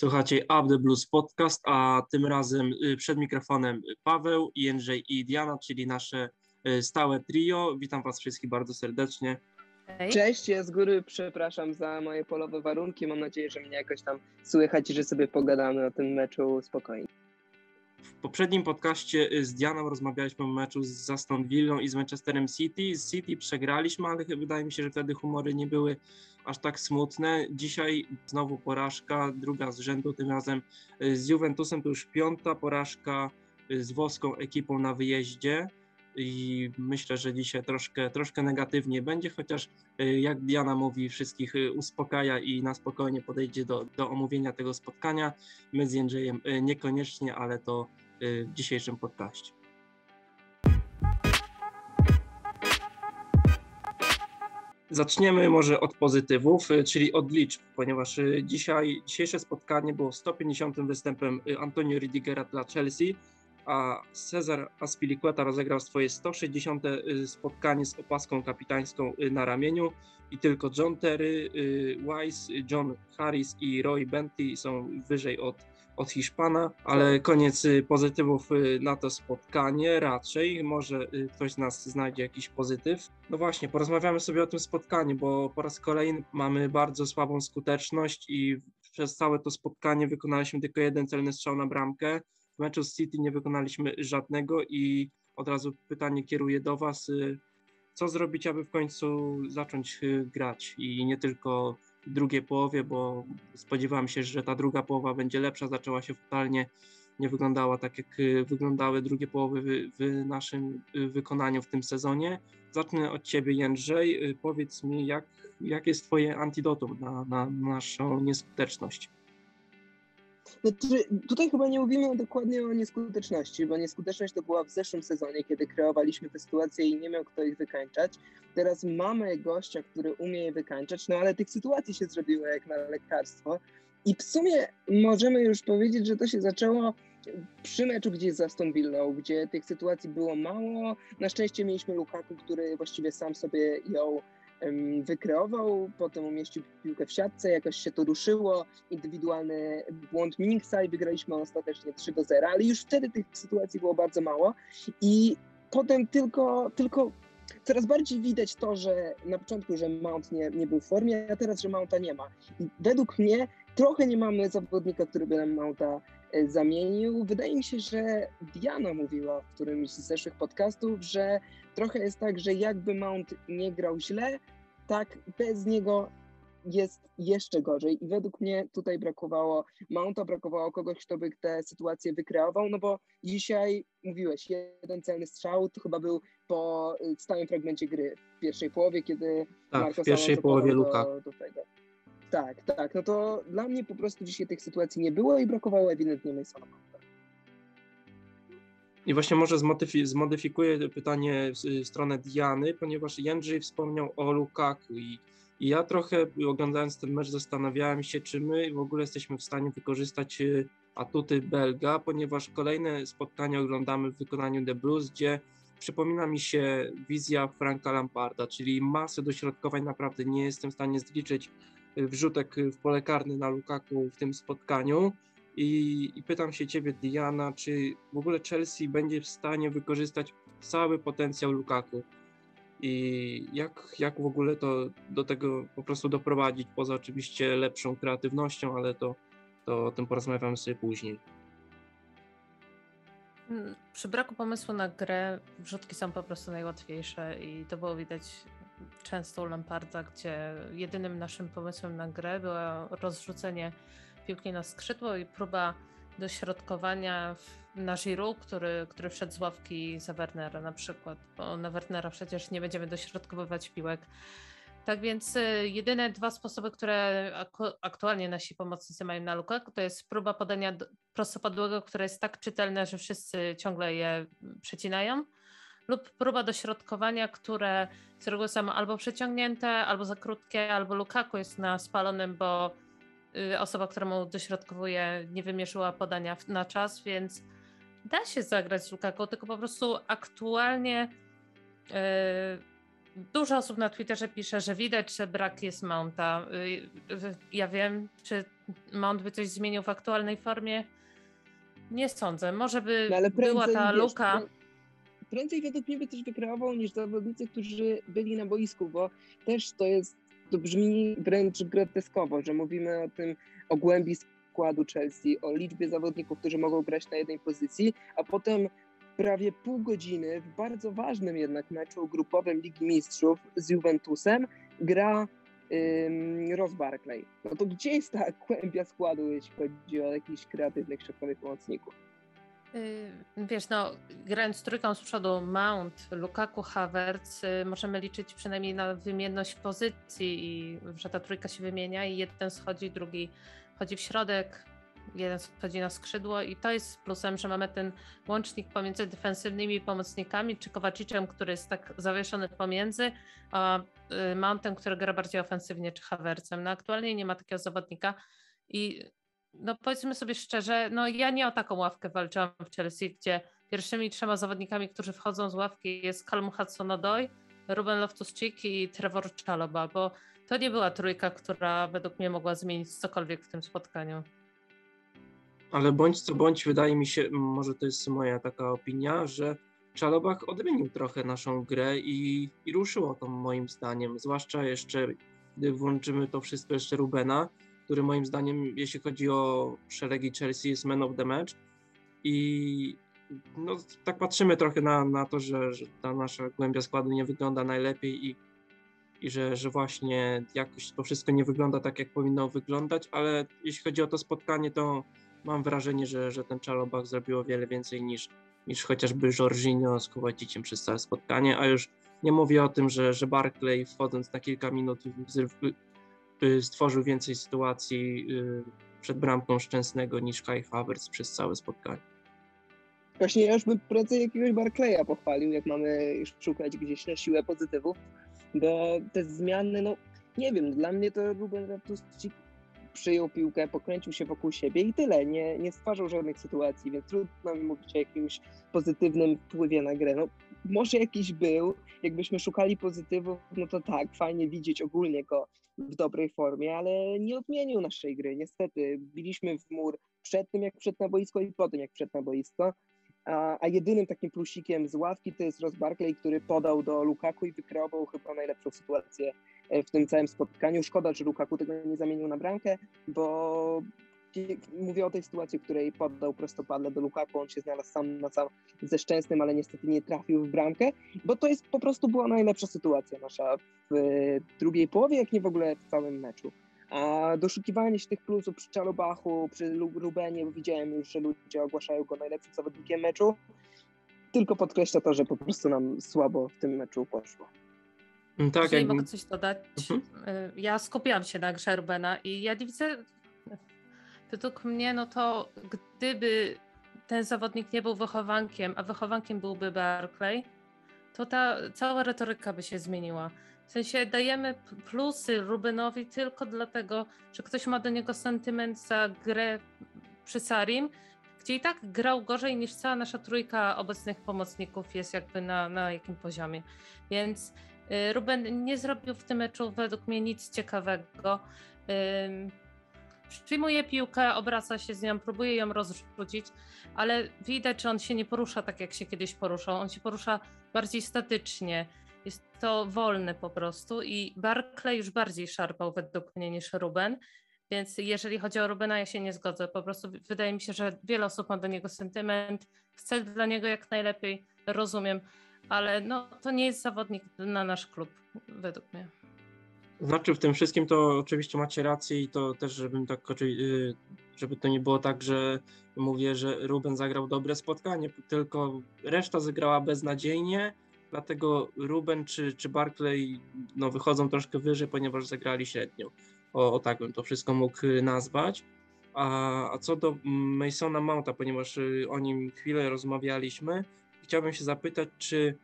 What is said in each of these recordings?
Słuchacie Up the Blues Podcast, a tym razem y, przed mikrofonem Paweł, Jędrzej i Diana, czyli nasze y, stałe trio. Witam Was wszystkich bardzo serdecznie. Hej. Cześć, ja z góry przepraszam za moje polowe warunki. Mam nadzieję, że mnie jakoś tam słychać i że sobie pogadamy o tym meczu spokojnie. W poprzednim podcaście y, z Dianą rozmawialiśmy o meczu z Aston Villą i z Manchesterem City. Z City przegraliśmy, ale wydaje mi się, że wtedy humory nie były aż tak smutne. Dzisiaj znowu porażka, druga z rzędu, tym razem y, z Juventusem to już piąta porażka y, z włoską ekipą na wyjeździe i myślę, że dzisiaj troszkę, troszkę negatywnie będzie, chociaż jak Diana mówi, wszystkich uspokaja i na spokojnie podejdzie do, do omówienia tego spotkania. My z Jędrzejem niekoniecznie, ale to w dzisiejszym podcaście. Zaczniemy może od pozytywów, czyli od liczb, ponieważ dzisiaj, dzisiejsze spotkanie było 150. występem Antonio Ridigera dla Chelsea, a Cezar Aspilicueta rozegrał swoje 160. spotkanie z opaską kapitańską na ramieniu i tylko John Terry, Wise, John Harris i Roy Bentley są wyżej od od Hiszpana, ale koniec y, pozytywów y, na to spotkanie raczej. Może y, ktoś z nas znajdzie jakiś pozytyw. No właśnie, porozmawiamy sobie o tym spotkaniu, bo po raz kolejny mamy bardzo słabą skuteczność i przez całe to spotkanie wykonaliśmy tylko jeden celny strzał na bramkę. W meczu z City nie wykonaliśmy żadnego i od razu pytanie kieruję do Was. Co zrobić, aby w końcu zacząć grać i nie tylko drugiej połowie, bo spodziewałem się, że ta druga połowa będzie lepsza, zaczęła się totalnie, nie wyglądała tak, jak y, wyglądały drugie połowy w, w naszym y, wykonaniu w tym sezonie. Zacznę od Ciebie, Jędrzej. Y, powiedz mi, jak, jak jest Twoje antidotum na, na naszą nieskuteczność? Znaczy, tutaj chyba nie mówimy dokładnie o nieskuteczności, bo nieskuteczność to była w zeszłym sezonie, kiedy kreowaliśmy te sytuacje i nie miał kto ich wykańczać. Teraz mamy gościa, który umie je wykańczać, no ale tych sytuacji się zrobiło jak na lekarstwo. I w sumie możemy już powiedzieć, że to się zaczęło przy meczu gdzieś z Aston gdzie tych sytuacji było mało. Na szczęście mieliśmy Lukaku, który właściwie sam sobie ją wykreował, potem umieścił piłkę w siatce, jakoś się to ruszyło, indywidualny błąd Minksa i wygraliśmy ostatecznie 3 do 0, ale już wtedy tych sytuacji było bardzo mało i potem tylko, tylko coraz bardziej widać to, że na początku, że Mount nie, nie był w formie, a teraz, że Mounta nie ma. I według mnie trochę nie mamy zawodnika, który by nam Mounta zamienił. Wydaje mi się, że Diana mówiła w którymś z zeszłych podcastów, że trochę jest tak, że jakby Mount nie grał źle, tak bez niego jest jeszcze gorzej i według mnie tutaj brakowało Mounta, brakowało kogoś, kto by tę sytuację wykreował, no bo dzisiaj mówiłeś, jeden celny strzał to chyba był po stałym fragmencie gry w pierwszej połowie, kiedy tak, Marco w pierwszej połowie Luka. Do, do tego. Tak, tak, no to dla mnie po prostu dzisiaj tych sytuacji nie było i brakowało ewidentnie Masona Mounta. I właśnie może zmodyfikuję pytanie w stronę Diany, ponieważ Jędrzej wspomniał o Lukaku i, i ja trochę oglądając ten mecz zastanawiałem się, czy my w ogóle jesteśmy w stanie wykorzystać y, atuty Belga, ponieważ kolejne spotkania oglądamy w wykonaniu The Blues, gdzie przypomina mi się wizja Franka Lamparda, czyli masę dośrodkowań naprawdę nie jestem w stanie zliczyć wrzutek w pole karne na Lukaku w tym spotkaniu. I, I, pytam się Ciebie, Diana, czy w ogóle Chelsea będzie w stanie wykorzystać cały potencjał Lukaku? I jak, jak w ogóle to do tego po prostu doprowadzić, poza oczywiście lepszą kreatywnością, ale to, to o tym porozmawiamy sobie później. Mm, przy braku pomysłu na grę wrzutki są po prostu najłatwiejsze i to było widać często u Lamparda, gdzie jedynym naszym pomysłem na grę było rozrzucenie piłki na skrzydło i próba dośrodkowania na Giroud, który, który wszedł z ławki za Wernera na przykład, bo na Wernera przecież nie będziemy dośrodkowywać piłek. Tak więc y, jedyne dwa sposoby, które aktualnie nasi pomocnicy mają na Lukaku, to jest próba podania prostopadłego, które jest tak czytelne, że wszyscy ciągle je przecinają, lub próba dośrodkowania, które z reguły są albo przeciągnięte, albo za krótkie, albo Lukaku jest na spalonym, bo Y, osoba, która mu dośrodkowuje, nie wymierzyła podania na czas, więc da się zagrać z Lukaku, tylko po prostu aktualnie yy, dużo osób na Twitterze pisze, że widać, że brak jest Mounta. Y, ja wiem, czy Mount by coś zmienił w aktualnej formie? Nie sądzę. Może by no, była ta wiesz, luka. Prędzej według mnie by też wykreował niż zawodnicy, którzy byli na boisku, bo też to jest, to brzmi wręcz groteskowo, że mówimy o tym, o głębi składu Chelsea, o liczbie zawodników, którzy mogą grać na jednej pozycji, a potem prawie pół godziny w bardzo ważnym jednak meczu grupowym Ligi Mistrzów z Juventusem gra ym, Ross Barkley. No to gdzie jest ta kłębia składu, jeśli chodzi o jakichś kreatywnych środkowych pomocników? Yy, wiesz, no, grając trójką z przodu Mount, Lukaku, Havertz, yy, możemy liczyć przynajmniej na wymienność pozycji i że ta trójka się wymienia i jeden schodzi, drugi chodzi w środek, jeden schodzi na skrzydło i to jest plusem, że mamy ten łącznik pomiędzy defensywnymi pomocnikami, czy Kowaciczem, który jest tak zawieszony pomiędzy, a y, Mountem, który gra bardziej ofensywnie, czy Havercem. No aktualnie nie ma takiego zawodnika i no powiedzmy sobie szczerze, no ja nie o taką ławkę walczyłam w Chelsea, gdzie pierwszymi trzema zawodnikami, którzy wchodzą z ławki jest Calum Hudson-Odoi, Ruben Loftus-Cheek i Trevor Chalobah, bo to nie była trójka, która według mnie mogła zmienić cokolwiek w tym spotkaniu. Ale bądź co bądź, wydaje mi się, może to jest moja taka opinia, że Czalobach odmienił trochę naszą grę i, i ruszyło to moim zdaniem, zwłaszcza jeszcze, gdy włączymy to wszystko jeszcze Rubena, który moim zdaniem, jeśli chodzi o szeregi Chelsea, jest man of the match. I no, tak patrzymy trochę na, na to, że, że ta nasza głębia składu nie wygląda najlepiej i, i że, że właśnie jakoś to wszystko nie wygląda tak, jak powinno wyglądać, ale jeśli chodzi o to spotkanie, to mam wrażenie, że, że ten Czalobach zrobił o wiele więcej niż, niż chociażby Jorginho z Kowaciciem przez całe spotkanie, a już nie mówię o tym, że, że Barclay wchodząc na kilka minut stworzył więcej sytuacji y, przed bramką Szczęsnego niż Kai Havertz przez całe spotkanie. Właśnie ja już bym prędzej jakiegoś Barclaya pochwalił, jak mamy szukać gdzieś na siłę pozytywów, bo te zmiany, no nie wiem, dla mnie to Ruben Ratuscik przyjął piłkę, pokręcił się wokół siebie i tyle. Nie, nie stwarzał żadnych sytuacji, więc trudno mi mówić o jakimś pozytywnym wpływie na grę. No, może jakiś był, jakbyśmy szukali pozytywów, no to tak, fajnie widzieć ogólnie go w dobrej formie, ale nie odmienił naszej gry. Niestety, biliśmy w mur przed tym, jak wszedł na boisko i po tym, jak wszedł na boisko. A, a jedynym takim plusikiem z ławki to jest Ross Barkley, który podał do Lukaku i wykreował chyba najlepszą sytuację w tym całym spotkaniu. Szkoda, że Lukaku tego nie zamienił na bramkę, bo mówię o tej sytuacji, w której poddał prostopadle do Lukaku, on się znalazł sam na sam ze Szczęsnym, ale niestety nie trafił w bramkę, bo to jest po prostu była najlepsza sytuacja nasza w drugiej połowie, jak nie w ogóle w całym meczu. A doszukiwanie się tych plusów przy Czalobachu, przy Lubenie, bo widziałem już, że ludzie ogłaszają go najlepszym zawodnikiem meczu, tylko podkreśla to, że po prostu nam słabo w tym meczu poszło. Mm, tak, Jeżeli jak... mogę coś dodać. Mhm. Y, ja skupiłam się na grze Rubena i ja nie widzę, według mnie, no to gdyby ten zawodnik nie był wychowankiem, a wychowankiem byłby Barclay, to ta cała retoryka by się zmieniła. W sensie dajemy plusy Rubenowi tylko dlatego, że ktoś ma do niego sentyment za grę przy Sarim, gdzie i tak grał gorzej niż cała nasza trójka obecnych pomocników jest jakby na, na jakim poziomie. Więc Ruben nie zrobił w tym meczu według mnie nic ciekawego. Przyjmuje piłkę, obraca się z nią, próbuje ją rozrzucić, ale widać, że on się nie porusza tak, jak się kiedyś poruszał. On się porusza bardziej statycznie. Jest to wolny po prostu i Barclay już bardziej szarpał według mnie niż Ruben. Więc jeżeli chodzi o Rubena, ja się nie zgodzę. Po prostu wydaje mi się, że wiele osób ma do niego sentyment, chce dla niego jak najlepiej, rozumiem, ale no, to nie jest zawodnik na nasz klub, według mnie. Znaczy w tym wszystkim to oczywiście macie rację i to też, żebym tak, y, żeby to nie było tak, że mówię, że Ruben zagrał dobre spotkanie, tylko reszta zagrała beznadziejnie, dlatego Ruben czy, czy Barclay no, wychodzą troszkę wyżej, ponieważ zagrali średnio. O, o tak bym to wszystko mógł y, nazwać. A, a co do Masona Mounta, ponieważ y, o nim chwilę rozmawialiśmy, chciałbym się zapytać, czy,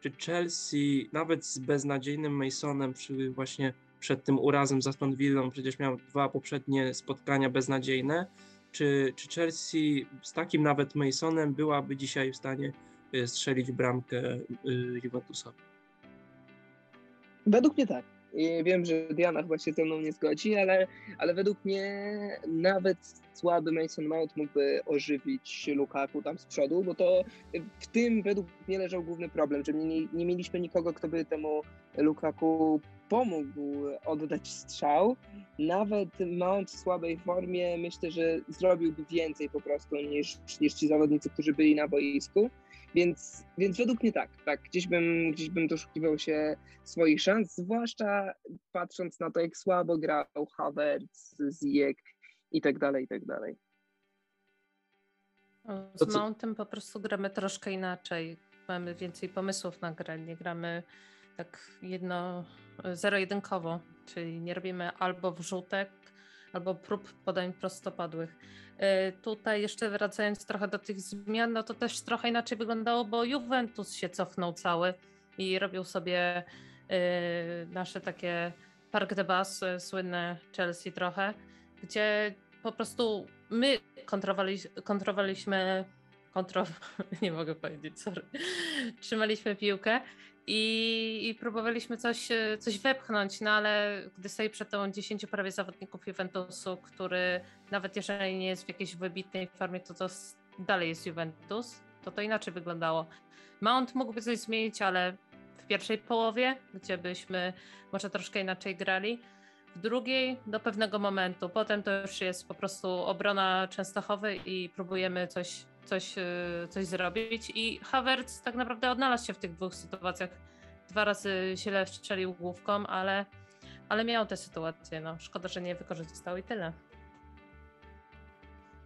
czy Chelsea nawet z beznadziejnym Masonem, czy właśnie przed tym urazem z Aston Villą, przecież miał dwa poprzednie spotkania beznadziejne, czy, czy Chelsea z takim nawet Masonem byłaby dzisiaj w stanie y, strzelić bramkę y, Juventusowi? Według mnie tak. I wiem, że Diana chyba się ze mną nie zgodzi, ale, ale według mnie nawet słaby Mason Mount mógłby ożywić Lukaku tam z przodu, bo to w tym według mnie leżał główny problem, że nie, nie mieliśmy nikogo, kto by temu Lukaku pomógł oddać strzał. Nawet Mount w słabej formie myślę, że zrobiłby więcej po prostu niż, niż ci zawodnicy, którzy byli na boisku. Więc, więc według mnie tak, tak, gdzieś bym, gdzieś bym doszukiwał się swoich szans, zwłaszcza patrząc na to, jak słabo grał Havertz, Ziyech i tak dalej, i tak dalej. Z Mountem po prostu gramy troszkę inaczej. Mamy więcej pomysłów na grę. Nie gramy tak jedno, zero-jedynkowo, czyli nie robimy albo wrzutek, albo prób podań prostopadłych. E, tutaj jeszcze wracając trochę do tych zmian, no to też trochę inaczej wyglądało, bo Juventus się cofnął cały i robił sobie e, nasze takie Park de Bas, e, słynne Chelsea trochę, gdzie po prostu my kontrowali, kontrowaliśmy, kontro, nie mogę powiedzieć, sorry, trzymaliśmy piłkę i, i, próbowaliśmy coś, coś wepchnąć, no ale gdy stoi przed tą 10 prawie zawodników Juventusu, który nawet jeżeli nie jest w jakiejś wybitnej formie, to to dalej jest Juventus, to to inaczej wyglądało. Mount mógłby coś zmienić, ale w pierwszej połowie, gdzie byśmy może troszkę inaczej grali, w drugiej do pewnego momentu. Potem to już jest po prostu obrona Częstochowy i próbujemy coś coś, e, coś zrobić. I Havertz tak naprawdę odnalazł się w tych dwóch sytuacjach. Dwa razy źle strzelił główką, ale, ale miał tę sytuację. No, szkoda, że nie wykorzystał i tyle.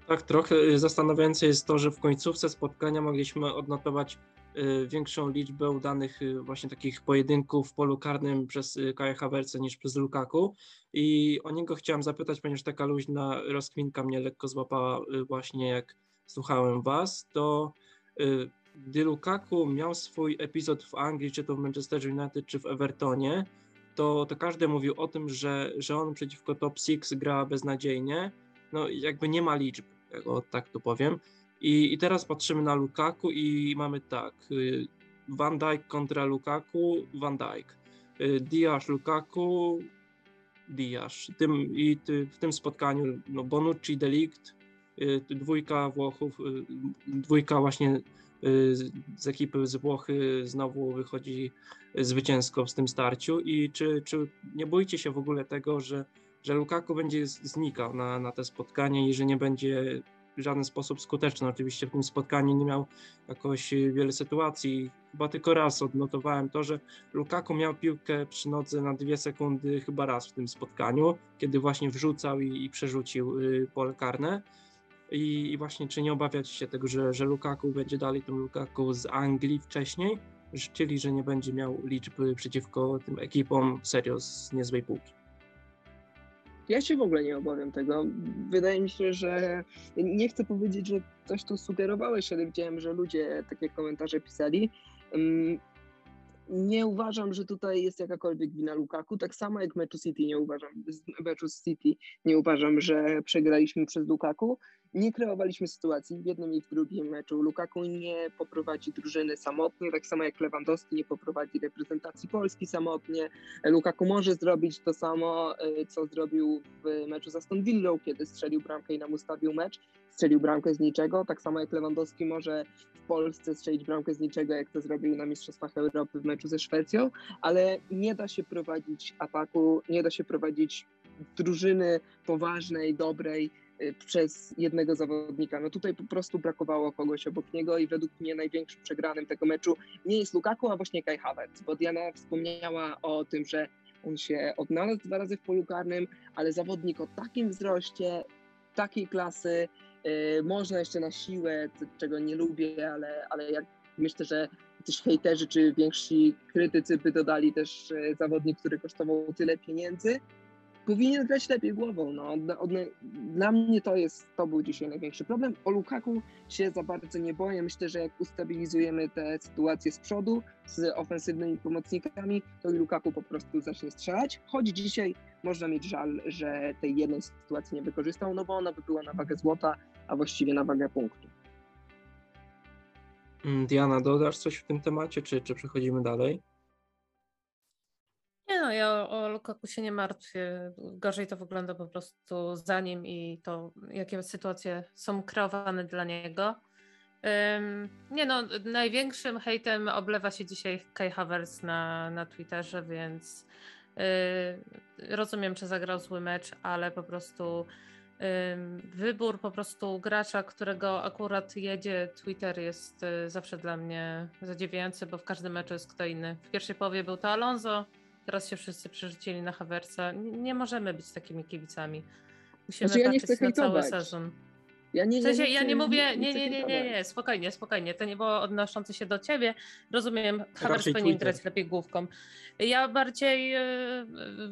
Tak, trochę zastanawiające jest to, że w końcówce spotkania mogliśmy odnotować e, większą liczbę udanych e, właśnie takich pojedynków w polu karnym przez Kaja Havertza niż przez Lukaku i o niego chciałem zapytać, ponieważ taka luźna rozkwinka mnie lekko złapała właśnie jak słuchałem was, to y, gdy Lukaku miał swój epizod w Anglii, czy to w Manchester United, czy w Evertonie, to, to każdy mówił o tym, że, że on przeciwko top 6 gra beznadziejnie. No jakby nie ma liczb, tak to powiem. I, I teraz patrzymy na Lukaku i mamy tak, y, Van Dijk kontra Lukaku, Van Dijk. Y, Diasz, Lukaku, Diasz. I ty, w tym spotkaniu no Bonucci, Delict, dwójka Włochów, y, dwójka właśnie y, z ekipy z Włochy znowu wychodzi zwycięsko w tym starciu i czy, czy nie boicie się w ogóle tego, że, że Lukaku będzie znikał na, na te spotkanie i że nie będzie w żaden sposób skuteczny. Oczywiście w tym spotkaniu nie miał jakoś wiele sytuacji. Chyba tylko raz odnotowałem to, że Lukaku miał piłkę przy nodze na dwie sekundy chyba raz w tym spotkaniu, kiedy właśnie wrzucał i, i przerzucił pole karne. I, I, właśnie czy nie obawiać się tego, że, że Lukaku będzie dalej tym Lukaku z Anglii wcześniej, czyli że nie będzie miał liczby przeciwko tym ekipom serio z niezłej półki? Ja się w ogóle nie obawiam tego. Wydaje mi się, że nie chcę powiedzieć, że coś tu sugerowałeś, ale widziałem, że ludzie takie komentarze pisali. Nie uważam, że tutaj jest jakakolwiek wina Lukaku, tak samo jak meczu City nie uważam, meczu City nie uważam, że przegraliśmy przez Lukaku nie kreowaliśmy sytuacji w jednym i w drugim meczu. Lukaku nie poprowadzi drużyny samotnie, tak samo jak Lewandowski nie poprowadzi reprezentacji Polski samotnie. Lukaku może zrobić to samo, e, co zrobił w meczu z Aston Villą, kiedy strzelił bramkę i nam ustawił mecz. Strzelił bramkę z niczego, tak samo jak Lewandowski może w Polsce strzelić bramkę z niczego, jak to zrobił na Mistrzostwach Europy w meczu ze Szwecją, ale nie da się prowadzić ataku, nie da się prowadzić drużyny poważnej, dobrej, Y, przez jednego zawodnika. No tutaj po prostu brakowało kogoś obok niego i według mnie największym przegranym tego meczu nie jest Lukaku, a właśnie Kai Havertz, bo Diana wspomniała o tym, że on się odnalazł dwa razy w polu karnym, ale zawodnik o takim wzroście, takiej klasy, yy, można jeszcze na siłę, czego nie lubię, ale, ale jak myślę, że też hejterzy czy więksi krytycy by dodali też yy, zawodnik, który kosztował tyle pieniędzy, powinien grać lepiej głową. No. Dla mnie to jest, to był dzisiaj największy problem. O Lukaku się za bardzo nie boję. Myślę, że jak ustabilizujemy tę sytuację z przodu, z ofensywnymi pomocnikami, to Lukaku po prostu zacznie strzelać. Choć dzisiaj można mieć żal, że tej jednej sytuacji nie wykorzystał, no bo ona by była na wagę złota, a właściwie na wagę punktu. Mm, Diana, dodasz coś w tym temacie, czy, czy przechodzimy dalej? Ja o, Lukaku się nie martwię. Gorzej to wygląda po prostu za nim i to, jakie sytuacje są kreowane dla niego. Um, nie no, największym hejtem oblewa się dzisiaj Kai Havertz na, na Twitterze, więc yy, rozumiem, czy zagrał zły mecz, ale po prostu yy, wybór po prostu gracza, którego akurat jedzie Twitter jest yy, zawsze dla mnie zadziwiający, bo w każdym meczu jest kto inny. W pierwszej połowie był to Alonso, teraz się wszyscy przerzucili na Havertza. Nie, nie możemy być takimi kibicami. Musimy Znaczy, ja nie patrzeć chcę na cały sezon. Ja nie, W sensie, ja nie mówię, nie, nie, nie, nie, spokojnie, spokojnie, to nie było odnoszące się do ciebie. Rozumiem, Havertz powinien grać lepiej główką. Ja bardziej e,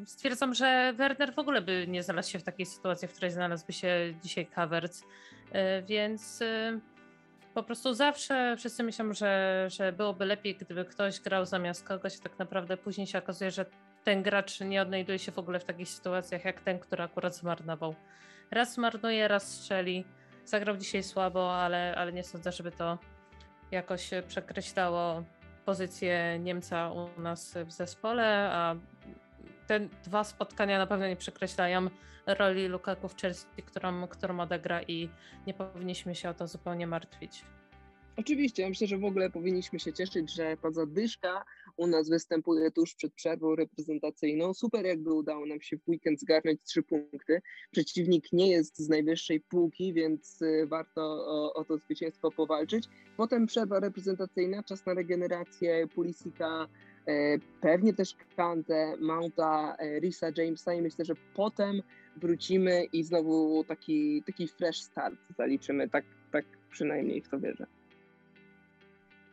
stwierdzam, że Werner w ogóle by nie znalazł się w takiej sytuacji, w której znalazłby się dzisiaj Havertz, E, więc e, po prostu zawsze wszyscy myślą, że, że byłoby lepiej, gdyby ktoś grał zamiast kogoś, tak naprawdę później się okazuje, że ten gracz nie odnajduje się w ogóle w takich sytuacjach, jak ten, który akurat zmarnował. Raz zmarnuje, raz strzeli. Zagrał dzisiaj słabo, ale, ale nie sądzę, żeby to jakoś przekreślało pozycję Niemca u nas w zespole, a te dwa spotkania na pewno nie przekreślają roli Lukaku w Chelsea, którą, którą odegra i nie powinniśmy się o to zupełnie martwić. Oczywiście, ja myślę, że w ogóle powinniśmy się cieszyć, że ta zadyszka u nas występuje tuż przed przerwą reprezentacyjną. Super, jakby udało nam się w weekend zgarnąć trzy punkty. Przeciwnik nie jest z najwyższej półki, więc y, warto o, o to zwycięstwo powalczyć. Potem przerwa reprezentacyjna, czas na regenerację Pulisika, pewnie też Kante, Mounta, e, Risa Jamesa i myślę, że potem wrócimy i znowu taki, taki fresh start zaliczymy. Tak, tak przynajmniej w to wierzę.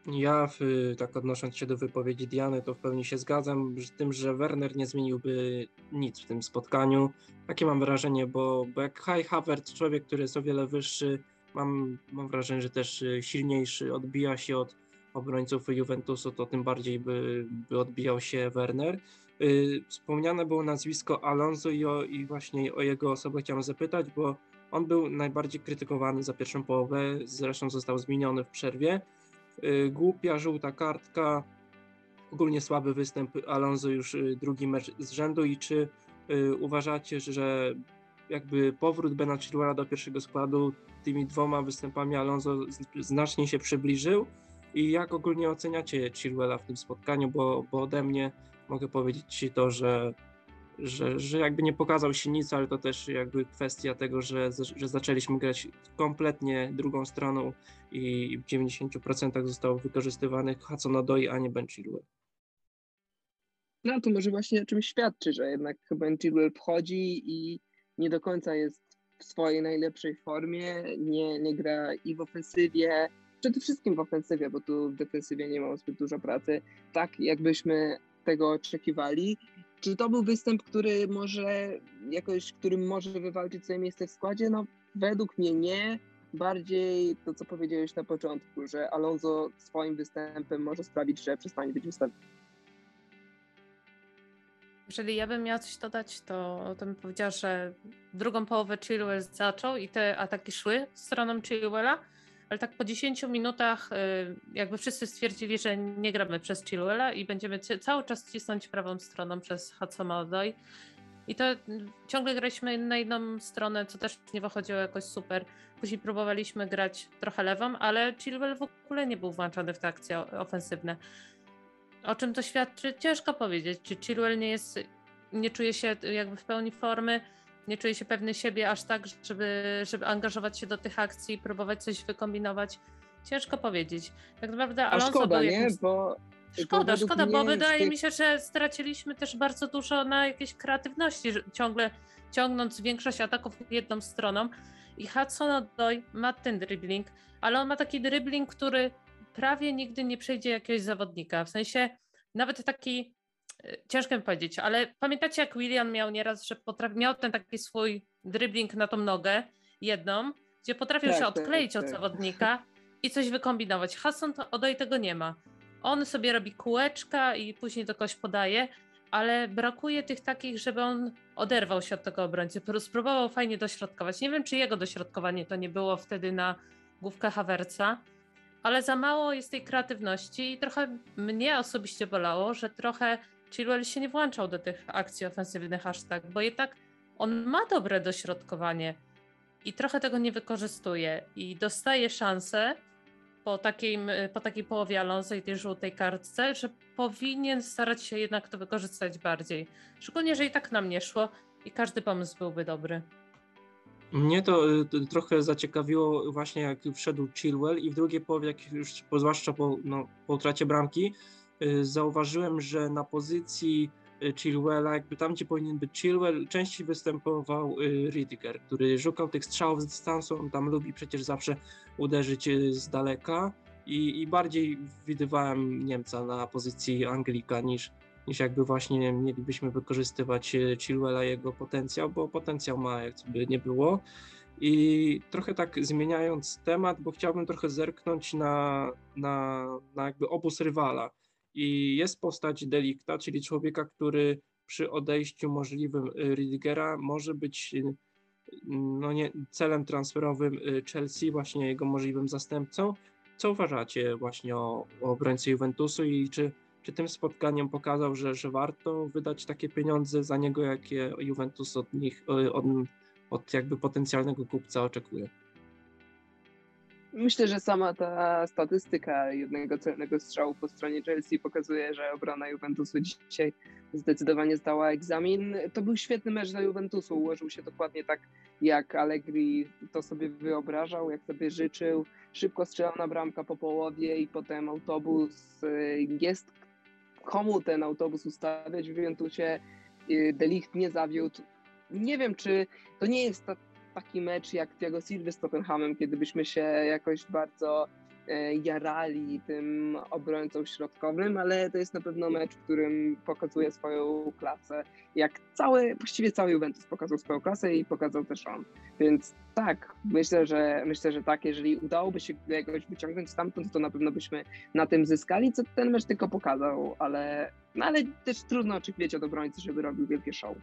Ja, w, tak odnosząc się do wypowiedzi Diany, to w pełni się zgadzam z tym, że Werner nie zmieniłby nic w tym spotkaniu. Takie mam wrażenie, bo, bo jak Kai Havertz, człowiek, który jest o wiele wyższy, mam, mam wrażenie, że też y, silniejszy, odbija się od obrońców Juventusu, to tym bardziej by, by odbijał się Werner. Y, Wspomniane było nazwisko Alonso i, o, i właśnie o jego osobę chciałem zapytać, bo on był najbardziej krytykowany za pierwszą połowę, zresztą został zmieniony w przerwie. Y, Głupia żółta kartka, ogólnie słaby występ Alonso już y, drugi mecz z rzędu i czy uważacie, że jakby powrót Bena Chilwella do pierwszego składu tymi dwoma występami Alonso znacznie się przybliżył i jak ogólnie oceniacie Chilwella w tym spotkaniu, bo, bo ode mnie mogę powiedzieć Ci to, że, że, że jakby nie pokazał się nic, ale to też jakby kwestia tego, że, że zaczęliśmy grać kompletnie drugą stroną i w 90% został wykorzystywany Hudson-Odoi, a nie Ben Chilwell. No to może właśnie o czymś świadczy, że jednak Ben Chilwell wchodzi i nie do końca jest w swojej najlepszej formie, nie, nie gra i w ofensywie, przede wszystkim w ofensywie, bo tu w defensywie nie ma zbyt dużo pracy, tak jakbyśmy tego oczekiwali. Czy to był występ, który może jakoś, którym może wywalczyć sobie miejsce w składzie? No według mnie nie. Bardziej to, co powiedziałeś na początku, że Alonso swoim występem może sprawić, że przestanie być ustawiony. Jeżeli ja bym miała coś dodać, to, to bym powiedziała, że drugą połowę Chilwell zaczął i te ataki szły stroną Chilwella, ale tak po 10 minutach y, jakby wszyscy stwierdzili, że nie gramy przez Chilwella i będziemy cały czas cisnąć prawą stroną przez Hudson-Odoi. I to mm, ciągle graliśmy na jedną stronę, co też nie wychodziło jakoś super. Później próbowaliśmy grać trochę lewą, ale Chilwell w ogóle nie był włączony w te akcje ofensywne. O czym to świadczy? Ciężko powiedzieć. Czy Chilwell nie jest, nie czuje się jakby w pełni formy, nie czuje się pewny siebie aż tak, żeby, żeby angażować się do tych akcji, próbować coś wykombinować? Ciężko powiedzieć. Tak naprawdę A Alonso szkoda, był nie? jakimś... Bo Szkoda, szkoda, bo wydaje tych- mi się, że straciliśmy też bardzo dużo na jakiejś kreatywności, ciągle ciągnąc większość ataków jedną stroną. I Hudson Odoi ma ten dribbling, ale on ma taki dribbling, który prawie nigdy nie przejdzie jakiegoś zawodnika. W sensie nawet taki, ciężko mi powiedzieć, ale pamiętacie jak William miał nieraz, że potrafi, miał ten taki swój dribbling na tą nogę jedną, gdzie potrafił Tak, się tak, odkleić od tak. zawodnika i coś wykombinować. Hudson to Odoi tego nie ma. On sobie robi kółeczka i później do kogoś podaje, ale brakuje tych takich, żeby on oderwał się od tego obrońcy. Pró- Spróbował fajnie dośrodkować. Nie wiem, czy jego dośrodkowanie to nie było wtedy na główkę Hawerca, ale za mało jest tej kreatywności i trochę mnie osobiście bolało, że trochę Chilwell się nie włączał do tych akcji ofensywnych aż tak, bo jednak on ma dobre dośrodkowanie i trochę tego nie wykorzystuje i dostaje szansę po takiej, po takiej połowie Alonso i tej żółtej kartce, że powinien starać się jednak to wykorzystać bardziej. Szczególnie, że i tak nam nie szło i każdy pomysł byłby dobry. Mnie to y, trochę zaciekawiło właśnie jak wszedł Chilwell i w drugiej połowie, jak już zwłaszcza po, no, po utracie bramki, y, zauważyłem, że na pozycji y, Chilwella, jakby tam gdzie powinien być Chilwell, częściej występował Ridiger, który szukał tych strzałów z dystansu, on tam lubi przecież zawsze uderzyć z daleka i, i bardziej widywałem Niemca na pozycji Anglika niż, niż jakby właśnie mielibyśmy wykorzystywać Chilwella jego potencjał, bo potencjał ma jakby nie było. I trochę tak zmieniając temat, bo chciałbym trochę zerknąć na, na, na jakby obóz rywala. I jest postać Delikta, czyli człowieka, który przy odejściu możliwym e, Ridigera może być e, no nie, celem transferowym Chelsea, właśnie jego możliwym zastępcą. Co uważacie właśnie o, o obrońcy Juventusu i czy czy tym spotkaniem pokazał, że, że warto wydać takie pieniądze za niego, jakie Juventus od nich, od, od jakby potencjalnego kupca oczekuje? Myślę, że sama ta statystyka jednego celnego strzału po stronie Chelsea pokazuje, że obrona Juventusu dzisiaj zdecydowanie zdała egzamin. To był świetny mecz dla Juventusu. Ułożył się dokładnie tak, jak Allegri to sobie wyobrażał, jak sobie życzył. Szybko strzelał na bramkę po połowie i potem autobus. Jest komu ten autobus ustawiać w Juventusie. Y, Delicht nie zawiódł. Nie wiem, czy to nie jest ta, taki mecz jak Thiago Silva z Tottenhamem, kiedy byśmy się jakoś bardzo e, jarali tym obrońcą środkowym, ale to jest na pewno mecz, w którym pokazuje swoją klasę. Jak cały, właściwie cały Juventus pokazał swoją klasę i pokazał też on. Więc tak, myślę, że myślę, że tak, jeżeli udałoby się jakoś wyciągnąć stamtąd, to na pewno byśmy na tym zyskali, co ten mecz tylko pokazał, ale, no ale też trudno oczekiwać od obrońcy, żeby robił wielkie show.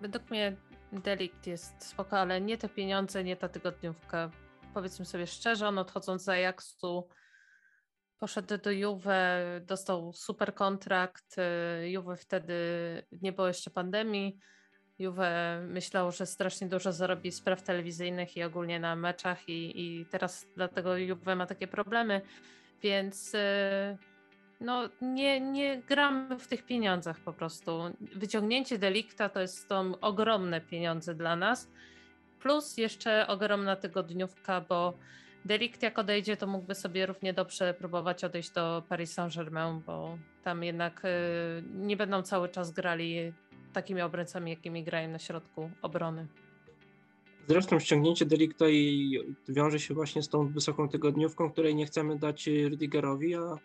Według mnie delikt jest spoko, ale nie te pieniądze, nie ta tygodniówka. Powiedzmy sobie szczerze, on odchodząc z Ajaxu poszedł do Juve, dostał super kontrakt. Juve wtedy nie było jeszcze pandemii Juve myślał, że strasznie dużo zarobi z praw telewizyjnych i ogólnie na meczach i, i teraz dlatego Juve ma takie problemy, więc y, no nie, nie gramy w tych pieniądzach po prostu. Wyciągnięcie delikta to jest to ogromne pieniądze dla nas, plus jeszcze ogromna tygodniówka, bo Delikt jak odejdzie, to mógłby sobie równie dobrze próbować odejść do Paris Saint-Germain, bo tam jednak y, nie będą cały czas grali takimi obrońcami, jakimi grają na środku obrony. Zresztą ściągnięcie Delikta i wiąże się właśnie z tą wysoką tygodniówką, której nie chcemy dać Rydigerowi, a, a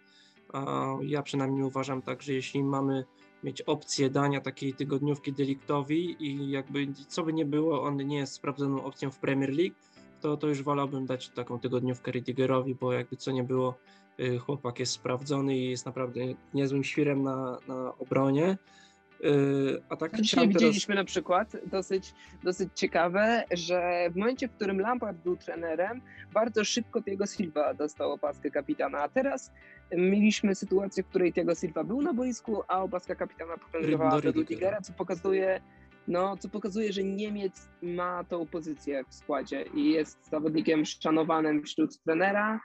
ja przynajmniej uważam tak, że jeśli mamy mieć opcję dania takiej tygodniówki Deliktowi i jakby co by nie było, on nie jest sprawdzoną opcją w Premier League, to, to już wolałbym dać taką tygodniówkę Rydigerowi, bo jakby co nie było, y, chłopak jest sprawdzony i jest naprawdę niezłym świrem na, na obronie. Yy, a tak Dzisiaj teraz... widzieliśmy na przykład dosyć, dosyć ciekawe, że w momencie, w którym Lampard był trenerem, bardzo szybko Diego Silva dostał opaskę kapitana, a teraz mieliśmy sytuację, w której Diego Silva był na boisku, a opaska kapitana powędrowała do Rudigera, co pokazuje, no, co pokazuje, że Niemiec ma tą pozycję w składzie i jest zawodnikiem szanowanym wśród trenera,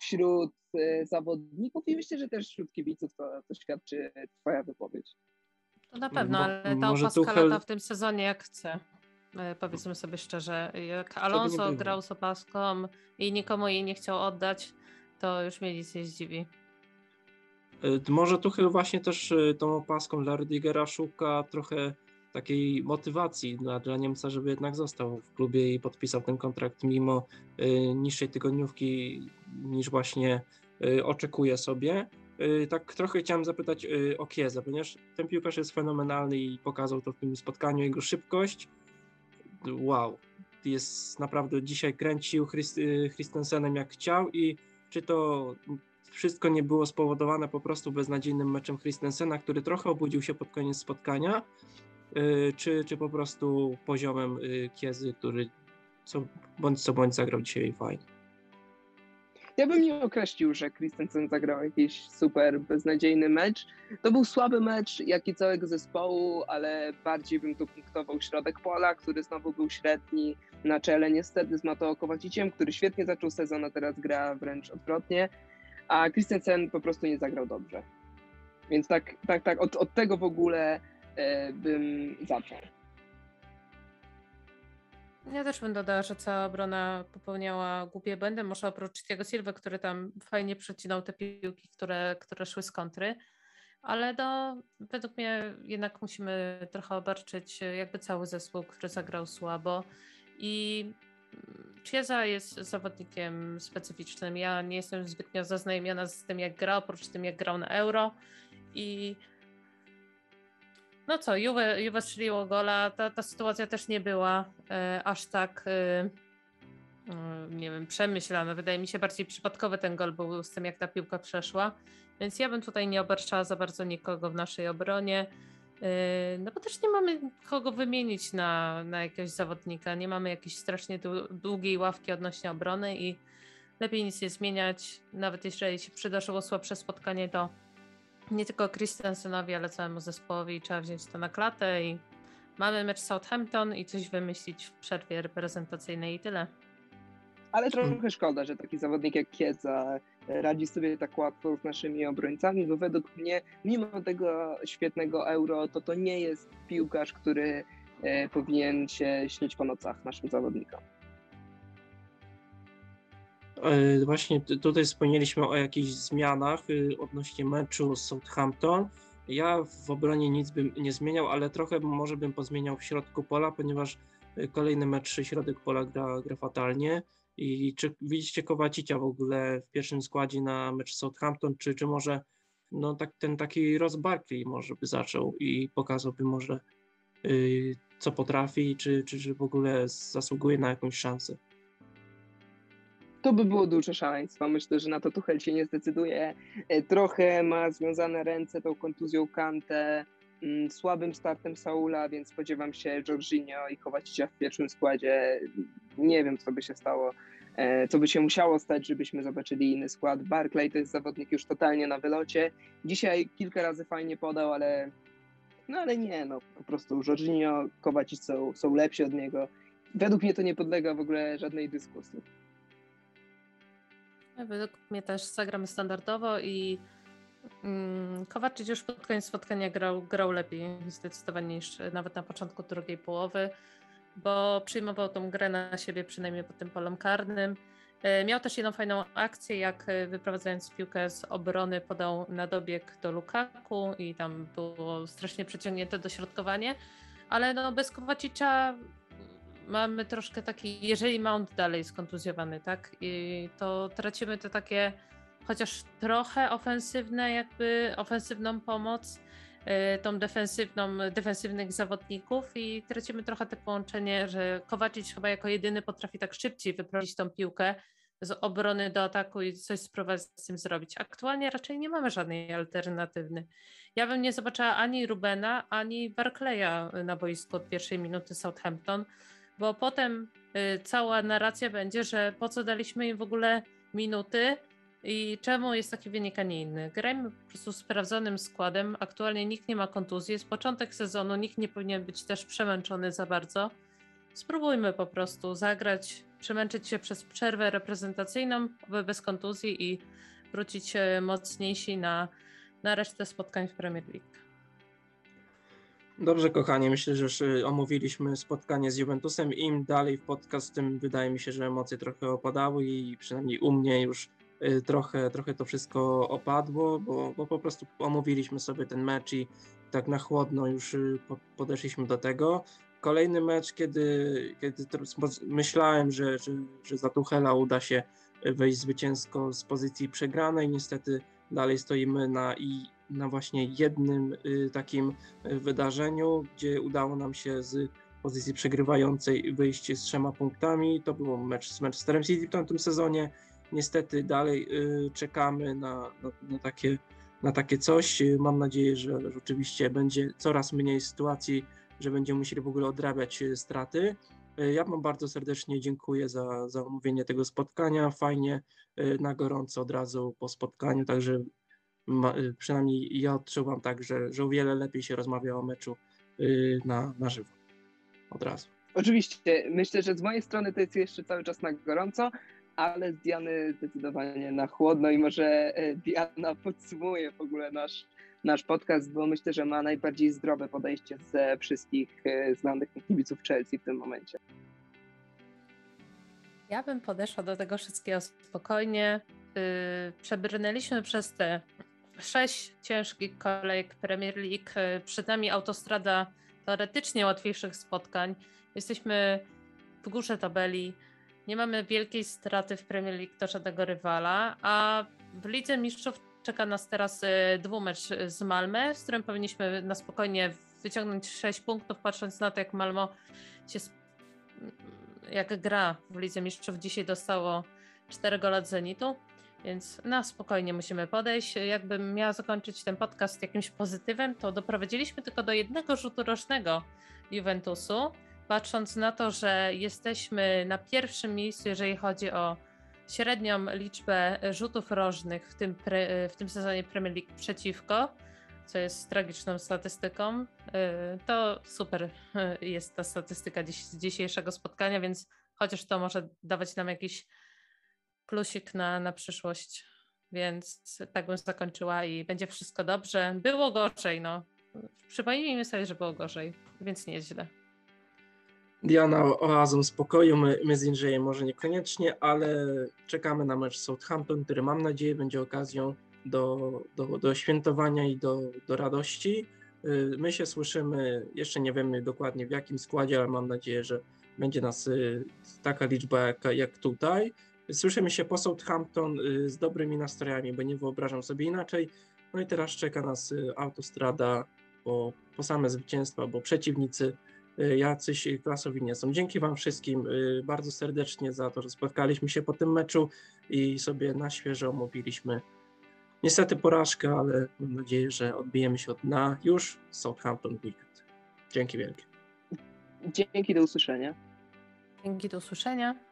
wśród e, zawodników i myślę, że też wśród kibiców to, to świadczy twoja wypowiedź. To na pewno, ale ta opaska Tuchel... lata w tym sezonie jak chce. E, powiedzmy sobie szczerze, jak Alonso grał z opaską i nikomu jej nie chciał oddać, to już mnie nic nie zdziwi. E, może Tuchel właśnie też e, tą opaską dla Rydigera szuka trochę takiej motywacji dla, dla Niemca, żeby jednak został w klubie i podpisał ten kontrakt mimo niższej tygodniówki niż właśnie oczekuje sobie. Y, tak trochę chciałem zapytać y, o Kieza, ponieważ ten piłkarz jest fenomenalny i pokazał to w tym spotkaniu, jego szybkość. Wow, jest naprawdę dzisiaj kręcił y, Christensenem jak chciał i czy to wszystko nie było spowodowane po prostu beznadziejnym meczem Christensena, który trochę obudził się pod koniec spotkania, czy, czy po prostu poziomem Kiezy, który co, bądź co bądź zagrał dzisiaj fajnie. Ja bym nie określił, że Christensen zagrał jakiś super beznadziejny mecz. To był słaby mecz, jak i całego zespołu, ale bardziej bym tu punktował środek pola, który znowu był średni na czele niestety z Mateo Kowaciciem, który świetnie zaczął sezon, a teraz gra wręcz odwrotnie, a Christensen po prostu nie zagrał dobrze. Więc tak, tak, tak, od, od tego w ogóle e, bym zaczął. Ja też bym dodała, że cała obrona popełniała głupie błędy, może oprócz tego Silva, który tam fajnie przecinał te piłki, które, które szły z kontry, ale no, według mnie jednak musimy trochę obarczyć jakby cały zespół, który zagrał słabo. I Chiesa jest zawodnikiem specyficznym. Ja nie jestem zbytnio zaznajomiona z tym, jak gra, oprócz tym, jak grał na Euro. I no co, Juve, Juve strzeliło gola, ta, ta sytuacja też nie była e, aż tak, e, e, nie wiem, przemyślana. Wydaje mi się bardziej przypadkowy ten gol był z tym, jak ta piłka przeszła. Więc ja bym tutaj nie obarczała za bardzo nikogo w naszej obronie. E, no bo też nie mamy kogo wymienić na, na jakiegoś zawodnika. Nie mamy jakiejś strasznie długiej ławki odnośnie obrony i lepiej nic nie zmieniać. Nawet jeżeli się przydarzyło słabsze spotkanie, to nie tylko Christensenowi, ale całemu zespołowi trzeba wziąć to na klatę i mamy mecz Southampton i coś wymyślić w przerwie reprezentacyjnej i tyle. Ale trochę szkoda, że taki zawodnik jak Kieza radzi sobie tak łatwo z naszymi obrońcami, bo według mnie, mimo tego świetnego euro, to to nie jest piłkarz, który e, powinien się śnić po nocach naszym zawodnikom. E, właśnie tutaj wspomnieliśmy o jakichś zmianach y, odnośnie meczu z Southampton. Ja w obronie nic bym nie zmieniał, ale trochę może bym pozmieniał w środku pola, ponieważ y, kolejny mecz środek pola gra, gra fatalnie. I czy widzicie Kowacicia w ogóle w pierwszym składzie na mecz Southampton, czy, czy może no, tak, ten taki Ross Barkley może by zaczął i pokazałby może yy, co potrafi, czy, czy, czy w ogóle zasługuje na jakąś szansę? To by było duże szaleństwo. Myślę, że na to Tuchel się nie zdecyduje. E, trochę ma związane ręce tą kontuzją Kante, mm, słabym startem Saula, więc spodziewam się Jorginho i Kowacicia w pierwszym składzie. Nie wiem, co by się stało, e, co by się musiało stać, żebyśmy zobaczyli inny skład. Barclay to jest zawodnik już totalnie na wylocie. Dzisiaj kilka razy fajnie podał, ale no ale nie, no po prostu Jorginho, Kowacic są, są lepsi od niego. Według mnie to nie podlega w ogóle żadnej dyskusji. Według mnie też zagramy standardowo i mm, Kowaczyk już pod koniec spotkania grał, grał lepiej zdecydowanie niż nawet na początku drugiej połowy, bo przyjmował tą grę na siebie przynajmniej pod tym polem karnym. E, miał też jedną fajną akcję, jak e, wyprowadzając piłkę z obrony podał na dobieg do Lukaku i tam było strasznie przeciągnięte dośrodkowanie, ale no bez Kowacicza mamy troszkę taki, jeżeli Mount dalej jest kontuzjowany, tak, I to tracimy te takie chociaż trochę ofensywne, jakby ofensywną pomoc, y, tą defensywną, defensywnych zawodników i tracimy trochę te połączenie, że Kowacic chyba jako jedyny potrafi tak szybciej wyprowadzić tą piłkę z obrony do ataku i coś spróbować z tym zrobić. Aktualnie raczej nie mamy żadnej alternatywy. Ja bym nie zobaczyła ani Rubena, ani Barclaya na boisku od pierwszej minuty Southampton, bo potem y, cała narracja będzie, że po co daliśmy im w ogóle minuty i czemu jest taki wynik, a nie inny. Grajmy po prostu sprawdzonym składem. Aktualnie nikt nie ma kontuzji. Jest początek sezonu, nikt nie powinien być też przemęczony za bardzo. Spróbujmy po prostu zagrać, przemęczyć się przez przerwę reprezentacyjną bez kontuzji i wrócić mocniejsi na, na resztę spotkań w Premier League. Dobrze, kochani, myślę, że już y, omówiliśmy spotkanie z Juventusem. Im dalej w podcast, tym wydaje mi się, że emocje trochę opadały i przynajmniej u mnie już y, trochę, trochę to wszystko opadło, bo, bo po prostu omówiliśmy sobie ten mecz i tak na chłodno już y, podeszliśmy do tego. Kolejny mecz, kiedy, kiedy myślałem, że, że, że za Tuchela uda się wejść zwycięsko z pozycji przegranej, niestety dalej stoimy na i na właśnie jednym y, takim y, wydarzeniu, gdzie udało nam się z pozycji przegrywającej wyjść z trzema punktami. To był mecz z Manchesterem City w tamtym sezonie. Niestety dalej y, czekamy na, na, na takie, na takie coś. Mam nadzieję, że rzeczywiście będzie coraz mniej sytuacji, że będziemy musieli w ogóle odrabiać straty. Ja Wam bardzo serdecznie dziękuję za, za omówienie tego spotkania. Fajnie, na gorąco od razu po spotkaniu, także przynajmniej ja odczuwam tak, że, że o wiele lepiej się rozmawia o meczu y, na, na żywo. Od razu. Oczywiście, myślę, że z mojej strony to jest jeszcze cały czas na gorąco, ale z Diany zdecydowanie na chłodno i może e, Diana podsumuje w ogóle nasz, nasz podcast, bo myślę, że ma najbardziej zdrowe podejście ze wszystkich e, znanych kibiców Chelsea w tym momencie. Ja bym podeszła do tego wszystkiego spokojnie. Yy, przebrnęliśmy przez te sześć ciężkich kolejek Premier League. Yy, Przed nami autostrada teoretycznie łatwiejszych spotkań. Jesteśmy w górze tabeli. Nie mamy wielkiej straty w Premier League do żadnego rywala, a w Lidze Mistrzów czeka nas teraz yy, dwumecz z Malmę, z którym powinniśmy na spokojnie wyciągnąć 6 punktów, patrząc na to, jak Malmo się jak gra w Lidze Mistrzów dzisiaj dostało 4 gole od Zenitu, więc na spokojnie musimy podejść. Jakbym miała zakończyć ten podcast jakimś pozytywem, to doprowadziliśmy tylko do jednego rzutu rocznego Juventusu, patrząc na to, że jesteśmy na pierwszym miejscu, jeżeli chodzi o średnią liczbę rzutów rożnych w tym, pre, w tym sezonie Premier League przeciwko, co jest tragiczną statystyką. Yy, To super yy, jest ta statystyka dziś, z dzisiejszego spotkania, więc chociaż to może dawać nam jakiś plusik na, na przyszłość. Więc tak bym zakończyła i będzie wszystko dobrze. Było gorzej, no. Przypomnijmy sobie, że było gorzej, więc nieźle. Diana oazą spokoju, my, my z Jędrzejem może niekoniecznie, ale czekamy na mecz Southampton, który mam nadzieję będzie okazją do, do, do świętowania i do, do radości. Y, My się słyszymy, jeszcze nie wiemy dokładnie w jakim składzie, ale mam nadzieję, że będzie nas y, taka liczba jak, jak tutaj. Słyszymy się po Southampton y, z dobrymi nastrojami, bo nie wyobrażam sobie inaczej. No i teraz czeka nas y, autostrada po, po same zwycięstwa, bo przeciwnicy y, jacyś klasowi nie są. Dzięki Wam wszystkim bardzo serdecznie za to, że spotkaliśmy się po tym meczu i sobie na świeżo omówiliśmy niestety porażkę, ale mam nadzieję, że odbijemy się od dna już Southampton Weekend. Dzięki wielkie. Dzięki, do usłyszenia. Dzięki, do usłyszenia.